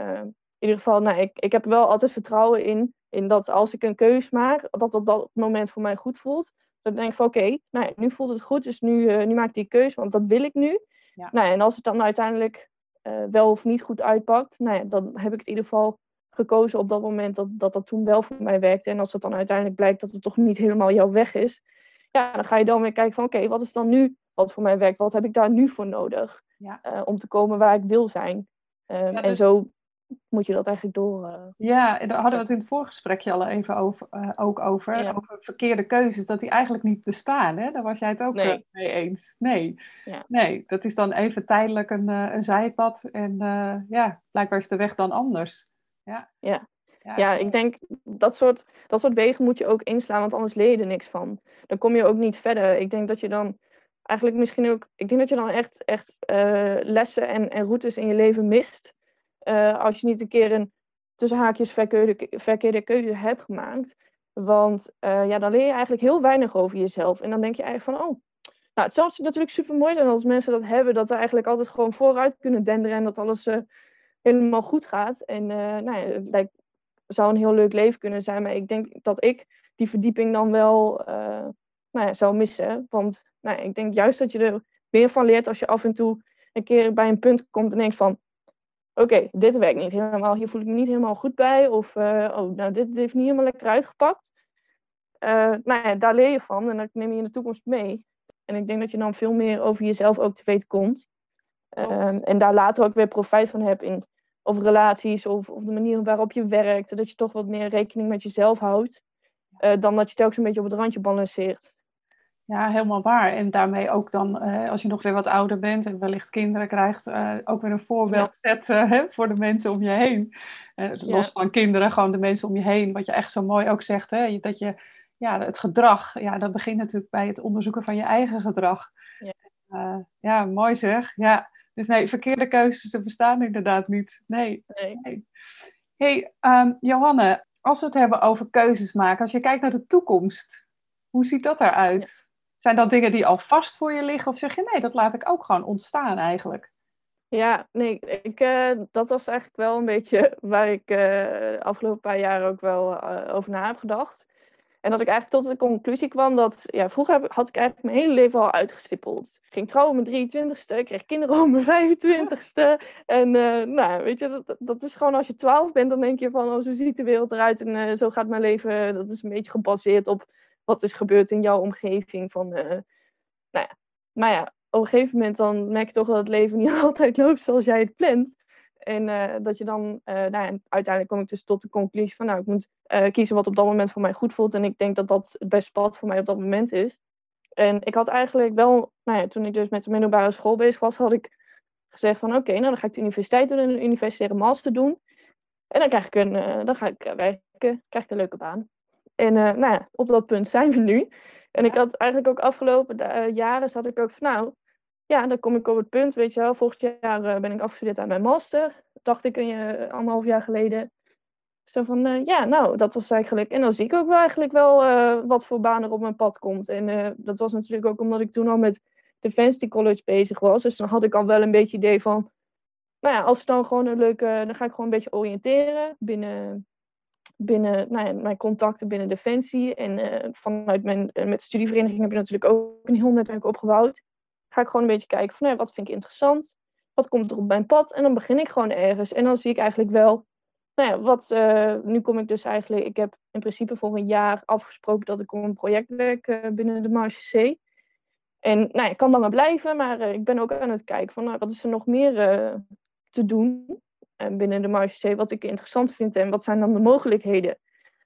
in ieder geval, nou, ik, ik heb er wel altijd vertrouwen in, in dat als ik een keus maak, dat op dat moment voor mij goed voelt. Dan denk ik van oké, okay, nou, nu voelt het goed, dus nu, uh, nu maak ik die keus, want dat wil ik nu. Ja. Nou, en als het dan uiteindelijk uh, wel of niet goed uitpakt, nou ja, dan heb ik het in ieder geval gekozen op dat moment dat, dat dat toen wel voor mij werkte. En als het dan uiteindelijk blijkt dat het toch niet helemaal jouw weg is, ja, dan ga je dan weer kijken van oké, wat is dan nu wat voor mij werkt? Wat heb ik daar nu voor nodig ja. uh, om te komen waar ik wil zijn? Um, ja, dus... En zo moet je dat eigenlijk door. Uh, ja, daar hadden we het in het voorgesprekje al even over, uh, ook over. Ja. Over verkeerde keuzes, dat die eigenlijk niet bestaan. Hè? Daar was jij het ook nee. mee eens. Nee. Ja. nee, dat is dan even tijdelijk een, een zijpad. En ja, blijkbaar is de weg dan anders. Ja. ja. Ja, ik denk dat soort, dat soort wegen moet je ook inslaan, want anders leer je er niks van. Dan kom je ook niet verder. Ik denk dat je dan eigenlijk misschien ook, ik denk dat je dan echt, echt uh, lessen en, en routes in je leven mist. Uh, als je niet een keer een tussen haakjes verkeerde, verkeerde keuze hebt gemaakt. Want uh, ja, dan leer je eigenlijk heel weinig over jezelf. En dan denk je eigenlijk van, oh, nou, het zou natuurlijk super mooi zijn als mensen dat hebben, dat ze eigenlijk altijd gewoon vooruit kunnen denderen en dat alles helemaal goed gaat. En nou ja, het lijkt, zou een heel leuk leven kunnen zijn. Maar ik denk dat ik die verdieping dan wel nou ja, zou missen. Want nou ja, ik denk juist dat je er meer van leert als je af en toe een keer bij een punt komt en denkt van... Oké, dit werkt niet helemaal. Hier voel ik me niet helemaal goed bij. Of uh, oh, nou, dit, heeft niet helemaal lekker uitgepakt. Uh, nou ja, daar leer je van en dat neem je in de toekomst mee. En ik denk dat je dan veel meer over jezelf ook te weten komt. en daar later ook weer profijt van hebt in of relaties of, of de manier waarop je werkt. Dat je toch wat meer rekening met jezelf houdt. Uh, dan dat je telkens een beetje op het randje balanceert. Ja, helemaal waar. En daarmee ook dan, uh, als je nog weer wat ouder bent en wellicht kinderen krijgt, uh, ook weer een voorbeeld ja. zetten voor de mensen om je heen. los ja. van kinderen, gewoon de mensen om je heen. Wat je echt zo mooi ook zegt, hè? dat je ja, het gedrag, ja, dat begint natuurlijk bij het onderzoeken van je eigen gedrag. Ja, ja mooi zeg. Ja. Dus nee, verkeerde keuzes ze bestaan inderdaad niet. Nee. nee. hey, um, Johanne, als we het hebben over keuzes maken, als je kijkt naar de toekomst, hoe ziet dat eruit? Zijn dat dingen die al vast voor je liggen? Of zeg je nee, dat laat ik ook gewoon ontstaan eigenlijk? Ja, nee, ik, uh, dat was eigenlijk wel een beetje waar ik uh, de afgelopen paar jaar ook wel uh, over na heb gedacht. En dat ik eigenlijk tot de conclusie kwam dat, ja, vroeger had ik eigenlijk mijn hele leven al uitgestippeld. Ik ging trouwen op mijn 23ste, kreeg kinderen op mijn 25ste. En nou, weet je, dat, dat is gewoon als je 12 bent, dan denk je van, oh, zo ziet de wereld eruit en zo gaat mijn leven. Dat is een beetje gebaseerd op wat is gebeurd in jouw omgeving. Van, uh, nou ja. Maar ja, op een gegeven moment dan merk je toch dat het leven niet altijd loopt zoals jij het plant. En uh, dat je dan, uh, nou ja, uiteindelijk kom ik dus tot de conclusie van, nou, ik moet kiezen wat op dat moment voor mij goed voelt. En ik denk dat dat het beste pad voor mij op dat moment is. En ik had eigenlijk wel, nou ja, toen ik dus met de middelbare school bezig was, had ik gezegd van, oké, nou dan ga ik de universiteit doen en een universitaire master doen. En dan krijg ik een, dan ga ik werken, krijg ik een leuke baan. En nou ja, op dat punt zijn we nu. En ik had eigenlijk ook afgelopen jaren, zat ik ook van, nou, ja, dan kom ik op het punt, weet je wel. Volgend jaar uh, ben ik afgestudeerd aan mijn master. Dacht ik een anderhalf jaar geleden. Zo van, ja, nou, dat was eigenlijk... En dan zie ik ook wel eigenlijk wel wat voor baan er op mijn pad komt. En dat was natuurlijk ook omdat ik toen al met Defensie College bezig was. Dus dan had ik al wel een beetje idee van... Nou ja, als we dan gewoon een leuke... Dan ga ik gewoon een beetje oriënteren binnen, binnen nou ja, mijn contacten binnen Defensie. En vanuit mijn met studievereniging heb je natuurlijk ook een heel netwerk opgebouwd ga ik gewoon een beetje kijken van, wat vind ik interessant? Wat komt er op mijn pad? En dan begin ik gewoon ergens. En dan zie ik eigenlijk wel, nou ja, wat, uh, nu kom ik dus eigenlijk, ik heb in principe voor een jaar afgesproken dat ik een project werk uh, binnen de Marge C. En nou ja, ik kan langer blijven, maar uh, ik ben ook aan het kijken van, nou, wat is er nog meer te doen binnen de Marge C, wat ik interessant vind en wat zijn dan de mogelijkheden?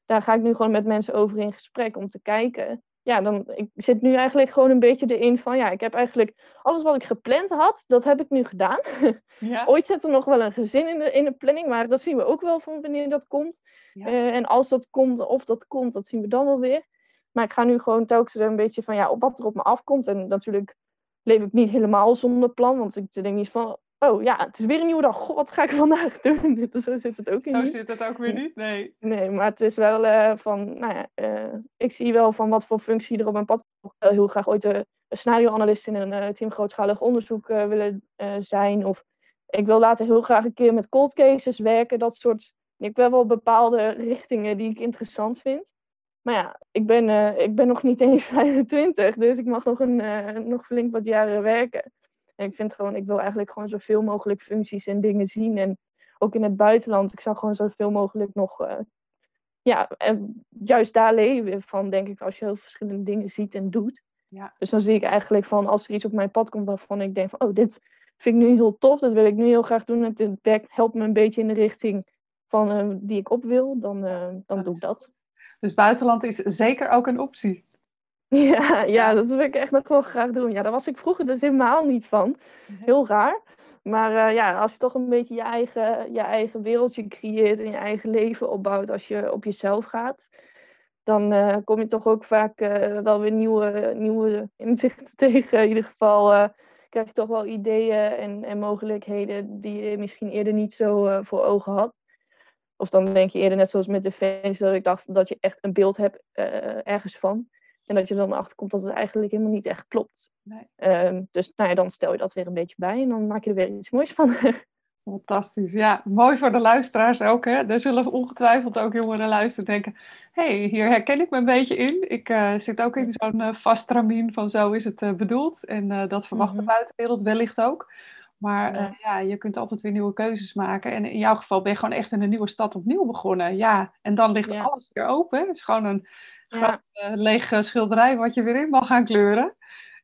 Daar ga ik nu gewoon met mensen over in gesprek om te kijken ja, dan ik zit nu eigenlijk gewoon een beetje erin van, ja, ik heb eigenlijk alles wat ik gepland had, dat heb ik nu gedaan. Ja. Ooit zit er nog wel een gezin in de, in de planning, maar dat zien we ook wel van wanneer dat komt. Ja. Uh, en als dat komt, of dat komt, dat zien we dan wel weer. Maar ik ga nu gewoon telkens een beetje van, ja, op wat er op me afkomt. En natuurlijk leef ik niet helemaal zonder plan, want ik denk niet van, oh ja, het is weer een nieuwe dag. God, wat ga ik vandaag doen? Zo zit het ook in. Zo zit het ook weer niet, nee. Nee, maar het is wel uh, van, nou ja, uh, ik zie wel van wat voor functie er op mijn pad komt. Ik heel graag ooit een, een scenario-analyst in een team grootschalig onderzoek willen zijn. Of ik wil later heel graag een keer met cold cases werken. Dat soort, ik ben wel bepaalde richtingen die ik interessant vind. Maar ja, ik ben, ik ben nog niet eens 25, dus ik mag nog, een, nog flink wat jaren werken. En ik vind gewoon, ik wil eigenlijk gewoon zoveel mogelijk functies en dingen zien. En ook in het buitenland. Ik zou gewoon zoveel mogelijk nog, uh, ja, en juist daar leven van, denk ik, als je heel verschillende dingen ziet en doet. Ja. Dus dan zie ik eigenlijk van, als er iets op mijn pad komt waarvan ik denk van, oh, dit vind ik nu heel tof, dat wil ik nu heel graag doen. Het werk helpt me een beetje in de richting van uh, die ik op wil, dan, dan doe ik dat. Dus buitenland is zeker ook een optie. Ja, ja, dat wil ik echt nog wel graag doen. Ja, daar was ik vroeger dus helemaal niet van. Heel raar. Maar uh, ja, als je toch een beetje je eigen, je eigen wereldje creëert en je eigen leven opbouwt als je op jezelf gaat, dan uh, kom je toch ook vaak uh, wel weer nieuwe, nieuwe inzichten tegen. In ieder geval krijg je toch wel ideeën en, en mogelijkheden die je misschien eerder niet zo voor ogen had. Of dan denk je eerder net zoals met de fans, dat ik dacht dat je echt een beeld hebt ergens van. En dat je dan achterkomt dat het eigenlijk helemaal niet echt klopt. Nee. Um, dus nou ja, dan stel je dat weer een beetje bij en dan maak je er weer iets moois van. Fantastisch. Ja, mooi voor de luisteraars ook. Hè? Er zullen ongetwijfeld ook jongeren luisteren en denken... hé, hey, hier herken ik me een beetje in. Ik uh, zit ook in zo'n uh, vast tramien van zo is het uh, bedoeld. En dat verwacht de mm -hmm. buitenwereld wellicht ook. Maar ja. ja. je kunt altijd weer nieuwe keuzes maken. En in jouw geval ben je gewoon echt in een nieuwe stad opnieuw begonnen. Ja, en dan ligt ja. alles weer open. Het is gewoon een ja. uh, lege schilderij wat je weer in mag gaan kleuren.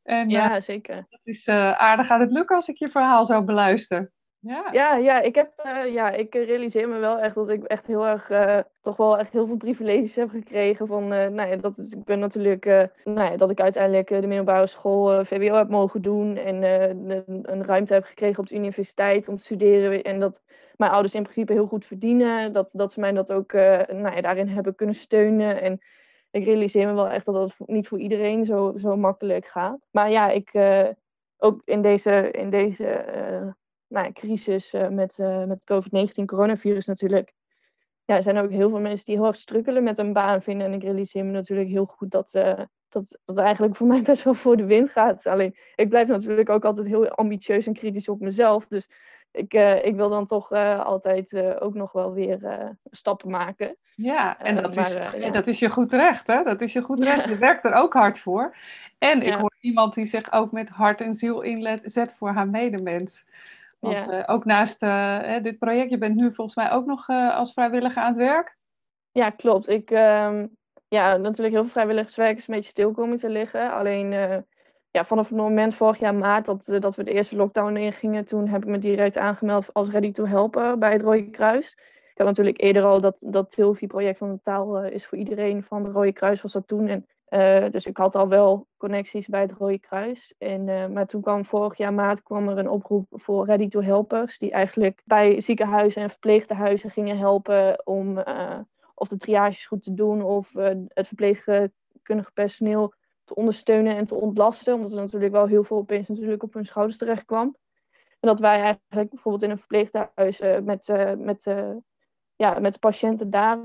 En, ja, uh, zeker. Dat is uh, aardig aan het lukken als ik je verhaal zou beluisteren. Ja, ja, ja, ik, heb, ja ik realiseer me wel echt dat ik echt heel erg, toch wel echt heel veel privileges heb gekregen. Van, nou ja, dat is, ik ben natuurlijk, nou ja, dat ik uiteindelijk de middelbare school VWO heb mogen doen. En een ruimte heb gekregen op de universiteit om te studeren. En dat mijn ouders in principe heel goed verdienen. Dat, dat ze mij dat ook nou ja, daarin hebben kunnen steunen. En ik realiseer me wel echt dat dat niet voor iedereen zo, zo makkelijk gaat. Maar ja, ik, uh, ook in deze, in deze uh, nou crisis uh, met, met COVID-19, coronavirus natuurlijk. Ja, er zijn ook heel veel mensen die heel erg strukkelen met een baan vinden. En ik realiseer me natuurlijk heel goed dat, dat dat eigenlijk voor mij best wel voor de wind gaat. Alleen, ik blijf natuurlijk ook altijd heel ambitieus en kritisch op mezelf. Dus ik, uh, ik wil dan toch uh, altijd uh, ook nog wel weer stappen maken. Ja, en dat, maar, is, ja. dat is je goed recht, hè? Dat is je goed recht. Ja. Je werkt er ook hard voor. En ik ja. hoor iemand die zich ook met hart en ziel inzet voor haar medemens. Want ook naast dit project, je bent nu volgens mij ook nog als vrijwilliger aan het werk. Ja, klopt. Ik, um, ja, natuurlijk heel veel vrijwilligerswerk is een beetje stil komen te liggen. Alleen ja, vanaf het moment vorig jaar maart dat, dat we de eerste lockdown ingingen, toen heb ik me direct aangemeld als Ready to Helpen bij het Rode Kruis. Ik had natuurlijk eerder al dat, dat Sylvie-project van de taal uh, is voor iedereen van het Rode Kruis was dat toen. En, uh, dus ik had al wel connecties bij het Rode Kruis. En, maar toen kwam vorig jaar maart kwam er een oproep voor Ready to Helpers, die eigenlijk bij ziekenhuizen en verpleegtehuizen gingen helpen om of de triages goed te doen of het verpleegkundige personeel te ondersteunen en te ontlasten. Omdat er natuurlijk wel heel veel opeens natuurlijk op hun schouders terecht kwam. En dat wij eigenlijk bijvoorbeeld in een verpleeghuis uh, met, uh, met, uh, ja, met de patiënten daar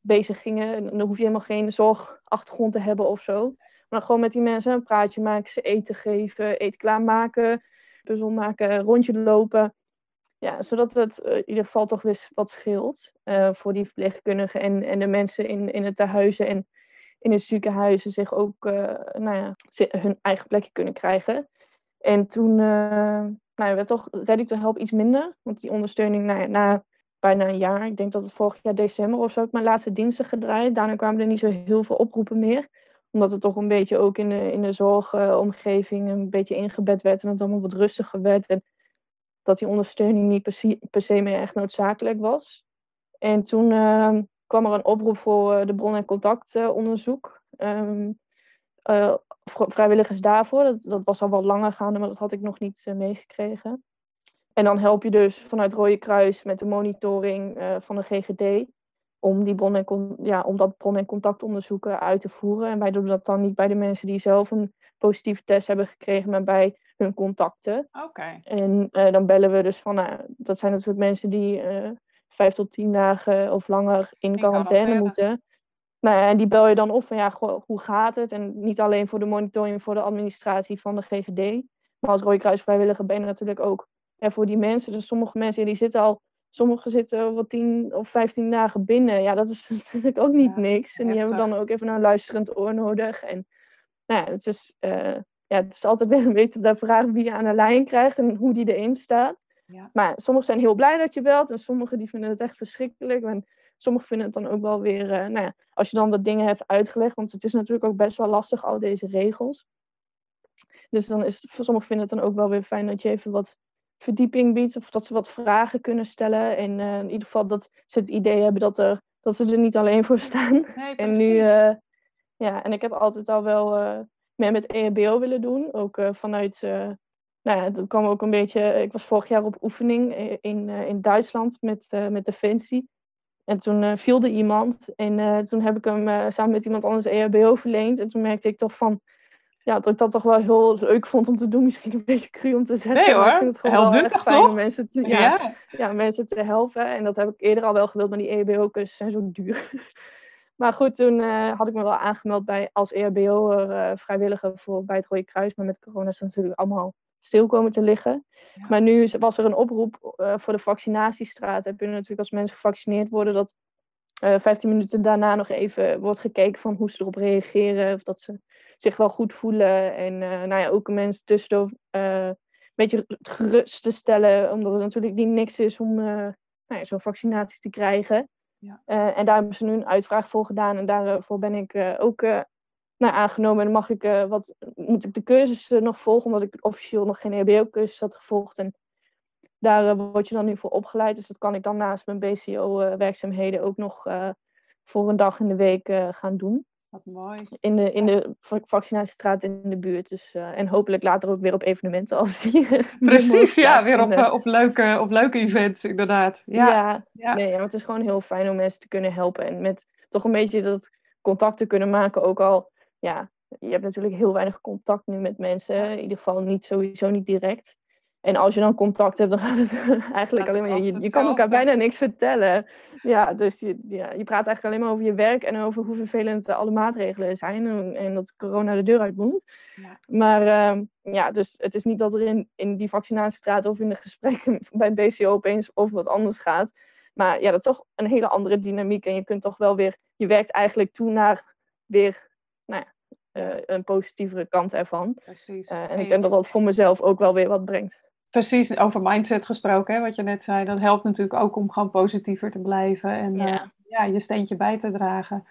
bezig gingen. En dan hoef je helemaal geen zorgachtergrond te hebben of zo. Maar gewoon met die mensen een praatje maken, ze eten geven, eten klaarmaken, puzzel maken, rondje lopen. Ja, zodat het in ieder geval toch weer wat scheelt voor die verpleegkundigen en, en de mensen in, in het tehuizen. En in de ziekenhuizen zich ook uh, nou ja, hun eigen plekje kunnen krijgen. En toen uh, nou, werd toch Ready to Help iets minder. Want die ondersteuning nou ja, na bijna een jaar, ik denk dat het vorig jaar december of zo, ik mijn laatste diensten gedraaid. Daarna kwamen er niet zo heel veel oproepen meer. Omdat het toch een beetje ook in de, in de zorgomgeving een beetje ingebed werd en het allemaal wat rustiger werd. En dat die ondersteuning niet per se, meer echt noodzakelijk was. En toen uh, kwam er een oproep voor eh, de bron- en contactonderzoek. Um, uh, vrijwilligers daarvoor. Dat, dat was al wat langer gaande, maar dat had ik nog niet uh, meegekregen. En dan help je dus vanuit Rode Kruis met de monitoring uh, van de GGD. Om, die bron en ja, om dat bron- en contactonderzoeken uit te voeren. En wij doen dat dan niet bij de mensen die zelf een positieve test hebben gekregen, maar bij hun contacten. Oké. Okay. En dan bellen we dus van, nou, dat zijn natuurlijk mensen die vijf tot tien dagen of langer in, quarantaine, moeten. Nou ja, en die bel je dan op van ja, hoe gaat het? En niet alleen voor de monitoring, voor de administratie van de GGD. Maar als Rode Kruis vrijwilliger ben je natuurlijk ook ja, voor die mensen. Dus sommige mensen die zitten al, sommigen zitten wel tien of vijftien dagen binnen. Ja, dat is natuurlijk ook niet ja, niks. En die hebben dan ook even een luisterend oor nodig. En nou ja, het is, uh, ja, het is altijd weer een beetje de vraag wie je aan de lijn krijgt en hoe die erin staat. Ja. Maar sommigen zijn heel blij dat je belt en sommigen die vinden het echt verschrikkelijk. En sommigen vinden het dan ook wel weer, uh, nou ja, als je dan wat dingen hebt uitgelegd, want het is natuurlijk ook best wel lastig, al deze regels. Dus dan is sommigen vinden het dan ook wel weer fijn dat je even wat verdieping biedt of dat ze wat vragen kunnen stellen. En uh, in ieder geval dat ze het idee hebben dat, er, dat ze er niet alleen voor staan. Nee, en nu, uh, ja, en ik heb altijd al wel meer met EHBO willen doen. Ook vanuit, nou ja, dat kwam ook een beetje, ik was vorig jaar op oefening in, in Duitsland met, met Defensie. En toen viel er iemand en toen heb ik hem samen met iemand anders EHBO verleend. En toen merkte ik toch van, ja, dat ik dat toch wel heel leuk vond om te doen. Misschien een beetje cru om te zeggen. Nee hoor, maar ik vind het gewoon wel echt fijn om mensen te, ja, ja. ja, mensen te helpen. En dat heb ik eerder al wel gewild, maar die EHBO-cursussen zijn zo duur. maar goed, toen uh, had ik me wel aangemeld bij, als EHBO'er uh, vrijwilliger voor, bij het Rode Kruis. Maar met corona is het natuurlijk allemaal stil komen te liggen. Ja. Maar nu was er een oproep uh, voor de vaccinatiestraat. Heb je natuurlijk als mensen gevaccineerd worden... dat uh, 15 minuten daarna nog even wordt gekeken van hoe ze erop reageren. Of dat ze zich wel goed voelen. En uh, nou ja, ook mensen tussendoor een beetje gerust te stellen. Omdat het natuurlijk niet niks is om nou ja, zo'n vaccinatie te krijgen. Ja. en daar hebben ze nu een uitvraag voor gedaan. En daarvoor ben ik ook nou, aangenomen. En dan mag ik, wat, moet ik de cursus nog volgen. Omdat ik officieel nog geen EHBO-cursus had gevolgd. En daar uh, word je dan nu voor opgeleid. Dus dat kan ik dan naast mijn BCO-werkzaamheden ook nog voor een dag in de week gaan doen. Wat mooi. In de, in de vaccinatiestraat in de buurt. Dus, en hopelijk later ook weer op evenementen als die. Precies, ja, weer op, op, leuke, op leuke events, inderdaad. Ja, ja, ja. Nee, ja, het is gewoon heel fijn om mensen te kunnen helpen. En met toch een beetje dat contact te kunnen maken. Ook al, ja, je hebt natuurlijk heel weinig contact nu met mensen. In ieder geval niet sowieso niet direct. En als je dan contact hebt, dan gaat het eigenlijk alleen maar. Je, je kan elkaar bijna niks vertellen. Ja, dus je, ja, je praat eigenlijk alleen maar over je werk en over hoe vervelend alle maatregelen zijn. En, en dat corona de deur uit moet. Ja. Maar uh, ja, dus het is niet dat er in, in die vaccinatiestraat of in de gesprekken bij BCO opeens over wat anders gaat. Maar ja, dat is toch een hele andere dynamiek. En je kunt toch wel weer. Je werkt eigenlijk toe naar weer. Uh, een positievere kant ervan. Precies. Uh, en ik denk dat dat voor mezelf ook wel weer wat brengt. Precies, over mindset gesproken, hè, wat je net zei. Dat helpt natuurlijk ook om gewoon positiever te blijven en ja. Uh, ja, je steentje bij te dragen.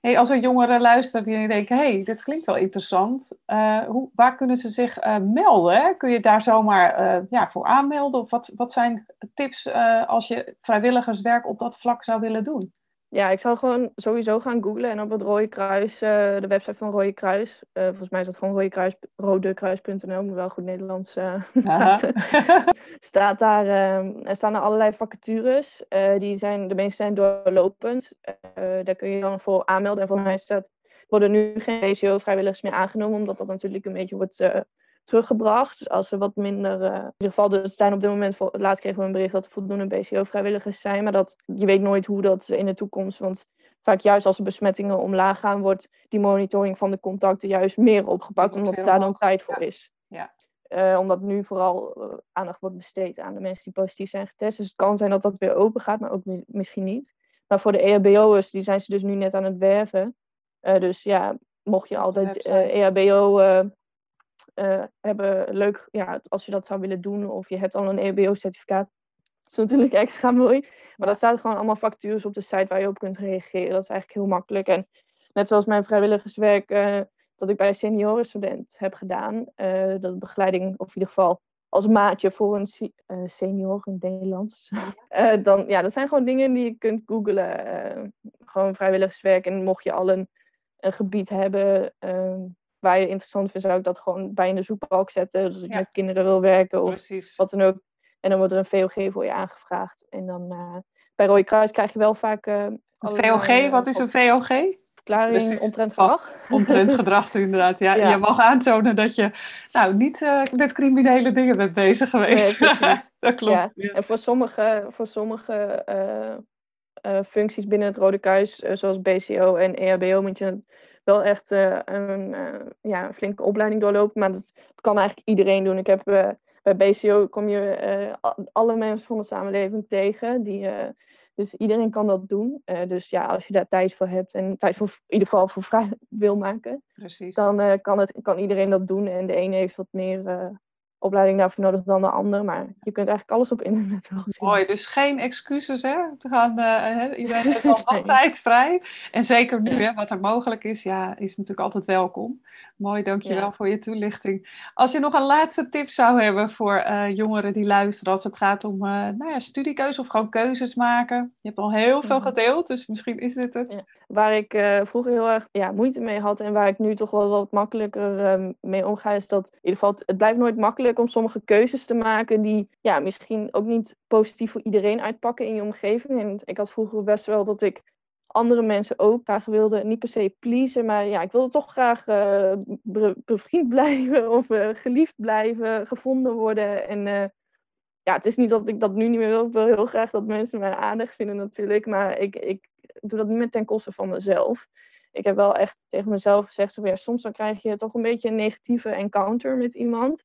Hey, als er jongeren luisteren die denken, hé, hey, dit klinkt wel interessant. Uh, hoe, waar kunnen ze zich uh, melden? Hè? Kun je daar zomaar ja, voor aanmelden? Of wat, wat zijn tips als je vrijwilligerswerk op dat vlak zou willen doen? Ja, ik zou gewoon sowieso gaan googlen en op het Rode Kruis, uh, de website van Rode Kruis. Uh, volgens mij is dat gewoon Kruis, rodekruis.nl, moet wel goed Nederlands uh, praten. Staat daar, er staan er allerlei vacatures. die zijn, de meeste zijn doorlopend. daar kun je dan voor aanmelden. En volgens mij staat, worden nu geen BCO-vrijwilligers meer aangenomen, omdat dat natuurlijk een beetje wordt teruggebracht. Dus als er wat minder. Uh, in ieder geval, er zijn op dit moment. Laatst kregen we een bericht dat er voldoende BCO-vrijwilligers zijn. Maar dat, je weet nooit hoe dat in de toekomst. Want vaak juist als de besmettingen omlaag gaan, wordt die monitoring van de contacten juist meer opgepakt. Omdat er daar dan tijd voor is. Ja. Uh, omdat nu vooral uh, aandacht wordt besteed aan de mensen die positief zijn getest. Dus het kan zijn dat dat weer open gaat, maar ook misschien niet. Maar voor de EHBO'ers, die zijn ze dus nu net aan het werven. dus ja, mocht je altijd EHBO uh, hebben leuk, ja, als je dat zou willen doen, of je hebt al een EHBO-certificaat, dat is natuurlijk extra mooi. Maar dan staat gewoon allemaal vacatures op de site waar je op kunt reageren. Dat is eigenlijk heel makkelijk. En net zoals mijn vrijwilligerswerk uh, dat ik bij seniorenstudent heb gedaan, uh, dat begeleiding, of in ieder geval als maatje voor een senior in het Nederlands. dan, ja, dat zijn gewoon dingen die je kunt googlen. Gewoon vrijwilligerswerk. En mocht je al een, een gebied hebben waar je interessant vindt, zou ik dat gewoon bij in de zoekbalk zetten. Dus als ik ja. met kinderen wil werken of Precies. wat dan ook. En dan wordt er een VOG voor je aangevraagd. En dan uh, bij Rode Kruis krijg je wel vaak. Uh, een VOG, wat is een VOG? Verklaring Precies. omtrent gedrag. Oh, omtrent gedrag, inderdaad. Ja, ja, Je mag aantonen dat je nou, niet met criminele dingen bent bezig geweest. Nee, dat klopt. Ja. Ja. En voor sommige, voor sommige functies binnen het Rode Kruis, zoals BCO en EHBO, moet je wel echt uh, een, uh, ja, een flinke opleiding doorlopen. Maar dat, dat, kan eigenlijk iedereen doen. Ik heb uh, bij BCO kom je alle mensen van de samenleving tegen. Die, dus iedereen kan dat doen. dus ja, als je daar tijd voor hebt en tijd voor in ieder geval voor vrij wil maken, Precies. dan kan, het, kan iedereen dat doen. En de ene heeft wat meer opleiding daarvoor nodig dan de ander. Maar je kunt eigenlijk alles op internet wel. Mooi, dus geen excuses hè. We gaan, uh, iedereen heeft al altijd vrij. En zeker nu, hè, wat er mogelijk is, ja, is natuurlijk altijd welkom. Mooi, dankjewel ja. voor je toelichting. Als je nog een laatste tip zou hebben voor uh, jongeren die luisteren als het gaat om uh, nou ja, studiekeuze of gewoon keuzes maken. Je hebt al heel veel gedeeld, dus misschien is dit het. Ja. Waar ik uh, vroeger heel erg ja, moeite mee had en waar ik nu toch wel wat makkelijker mee omga, is dat in ieder geval, het blijft nooit makkelijk om sommige keuzes te maken die ja, misschien ook niet positief voor iedereen uitpakken in je omgeving. En ik had vroeger best wel dat ik andere mensen ook graag wilde, niet per se pleasen, maar ja, ik wilde toch graag uh, bevriend blijven of uh, geliefd blijven, gevonden worden. En uh, ja, het is niet dat ik dat nu niet meer wil. Ik wil heel graag dat mensen mij aardig vinden natuurlijk, maar ik, ik doe dat niet meer ten koste van mezelf. Ik heb wel echt tegen mezelf gezegd, zo, ja, soms dan krijg je toch een beetje een negatieve encounter met iemand.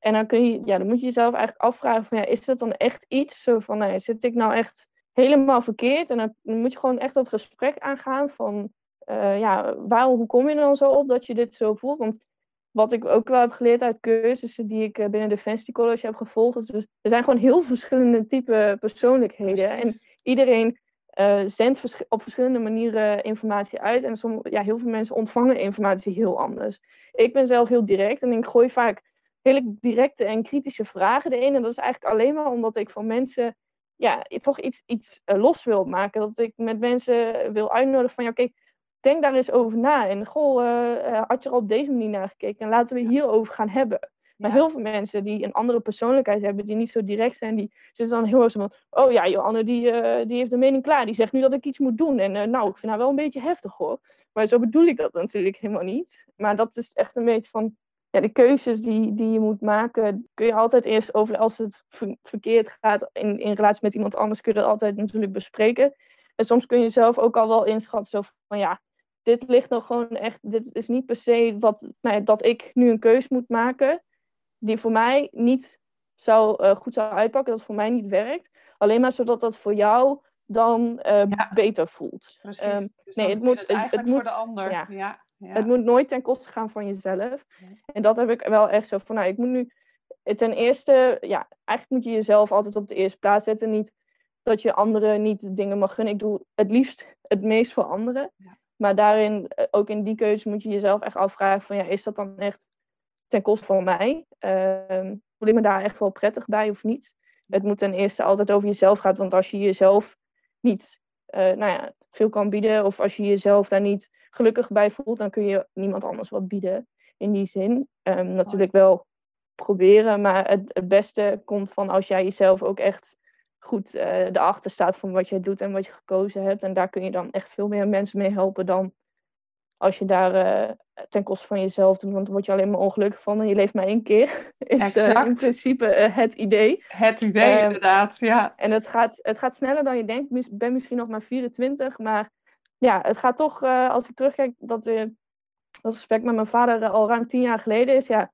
En dan, kun je, ja, dan moet je jezelf eigenlijk afvragen van, ja, is dat dan echt iets? Zo van, nou, zit ik nou echt helemaal verkeerd? En dan, moet je gewoon echt dat gesprek aangaan van, uh, ja, waarom, hoe kom je er dan zo op dat je dit zo voelt? Want wat ik ook wel heb geleerd uit cursussen die ik eh, binnen Defensie College heb gevolgd, is, er zijn gewoon heel verschillende type persoonlijkheden. En iedereen uh, zendt op verschillende manieren informatie uit. En sommige, ja, heel veel mensen ontvangen informatie heel anders. Ik ben zelf heel direct en ik gooi vaak hele directe en kritische vragen erin. En dat is eigenlijk alleen maar omdat ik van mensen ja, toch iets, iets uh, los wil maken. Dat ik met mensen wil uitnodigen van ja, oké, denk daar eens over na. En goh, uh, had je er op deze manier naar gekeken? En laten we hierover gaan hebben. Maar heel veel mensen die een andere persoonlijkheid hebben, die niet zo direct zijn, die zitten dan heel erg zo van: Oh ja, Johanne, die, uh, die heeft de mening klaar. Die zegt nu dat ik iets moet doen. En uh, nou, ik vind haar wel een beetje heftig hoor. Maar zo bedoel ik dat natuurlijk helemaal niet. Maar dat is echt een beetje van: ja, de keuzes die, die je moet maken, kun je altijd eerst over, als het verkeerd gaat in, in relatie met iemand anders, kun je dat altijd natuurlijk bespreken. En soms kun je zelf ook al wel inschatten zo van ja, dit ligt nog gewoon echt, dit is niet per se wat, nou ja, dat ik nu een keus moet maken die voor mij niet zou, uh, goed zou uitpakken, dat voor mij niet werkt. Alleen maar zodat dat voor jou dan uh, beter voelt. Precies. Um, dus nee, het moet, het, het, moet voor de ander. Ja. ja. Het moet nooit ten koste gaan van jezelf. En dat heb ik wel echt zo van, nou, ik moet nu ten eerste, ja, eigenlijk moet je jezelf altijd op de eerste plaats zetten. Niet dat je anderen niet dingen mag gunnen. Ik doe het liefst het meest voor anderen. Maar daarin, eh, ook in die keuze, moet je jezelf echt afvragen van, ja, is dat dan echt ten koste van mij? Uh, voel ik me daar echt wel prettig bij of niet? Het moet ten eerste altijd over jezelf gaan, want als je jezelf niet uh, nou ja, veel kan bieden, of als je jezelf daar niet gelukkig bij voelt, dan kun je niemand anders wat bieden in die zin. Um, natuurlijk wel proberen, maar het, het, beste komt van als jij jezelf ook echt goed uh, erachter staat van wat jij doet en wat je gekozen hebt. En daar kun je dan echt veel meer mensen mee helpen dan als je daar uh, ten koste van jezelf doet, want dan word je alleen maar ongelukkig van en je leeft maar één keer. Is uh, in principe uh, het idee. Het idee, ehm, inderdaad, ja. En het gaat, het gaat sneller dan je denkt. Ik ben misschien nog maar 24, maar ja, het gaat toch, als ik terugkijk, dat dat gesprek met mijn vader al ruim tien jaar geleden is. Ja,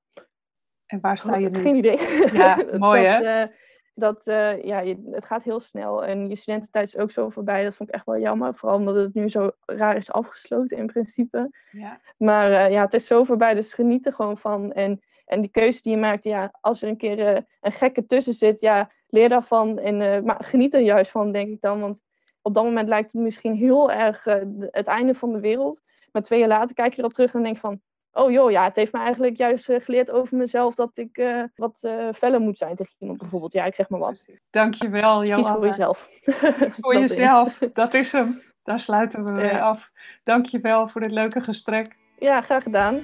en waar sta je nu? Geen idee. Ja, mooi hè? Dat, uh, ja, je, het gaat heel snel. En je studententijd is ook zo voorbij. Dat vond ik echt wel jammer. Vooral omdat het nu zo raar is afgesloten in principe. Ja. Maar uh, ja, het is zo voorbij. Dus geniet er gewoon van. En, en die keuze die je maakt, ja, als er een keer uh, een gekke tussen zit, ja, leer daarvan. En maar geniet er juist van, denk ik dan. Want op dat moment lijkt het misschien heel erg het einde van de wereld. Maar twee jaar later kijk je erop terug en denk van oh joh, ja, het heeft me eigenlijk juist eh, geleerd over mezelf dat ik uh, wat uh, feller moet zijn tegen iemand bijvoorbeeld. Ja, ik zeg maar wat. Dankjewel, Johanna. Kies voor jezelf. Kies voor jezelf, dat is hem. Daar sluiten we ja. mee af. Dankjewel voor dit leuke gesprek. Ja, graag gedaan.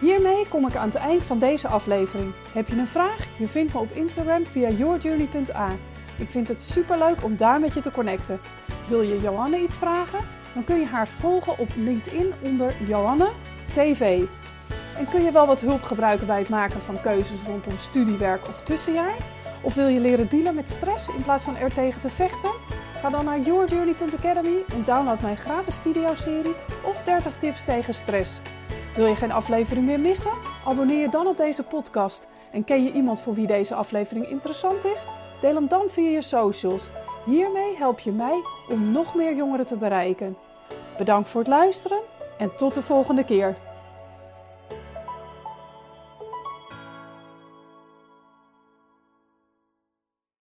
Hiermee kom ik aan het eind van deze aflevering. Heb je een vraag? Je vindt me op Instagram via yourjourney.a. Ik vind het superleuk om daar met je te connecten. Wil je Johanne iets vragen? Dan kun je haar volgen op LinkedIn onder Johanne TV. En kun je wel wat hulp gebruiken bij het maken van keuzes rondom studiewerk of tussenjaar? Of wil je leren dealen met stress in plaats van er tegen te vechten? Ga dan naar yourjourney.academy en download mijn gratis videoserie of 30 tips tegen stress. Wil je geen aflevering meer missen? Abonneer je dan op deze podcast. En ken je iemand voor wie deze aflevering interessant is? Deel hem dan via je socials. Hiermee help je mij om nog meer jongeren te bereiken. Bedankt voor het luisteren en tot de volgende keer.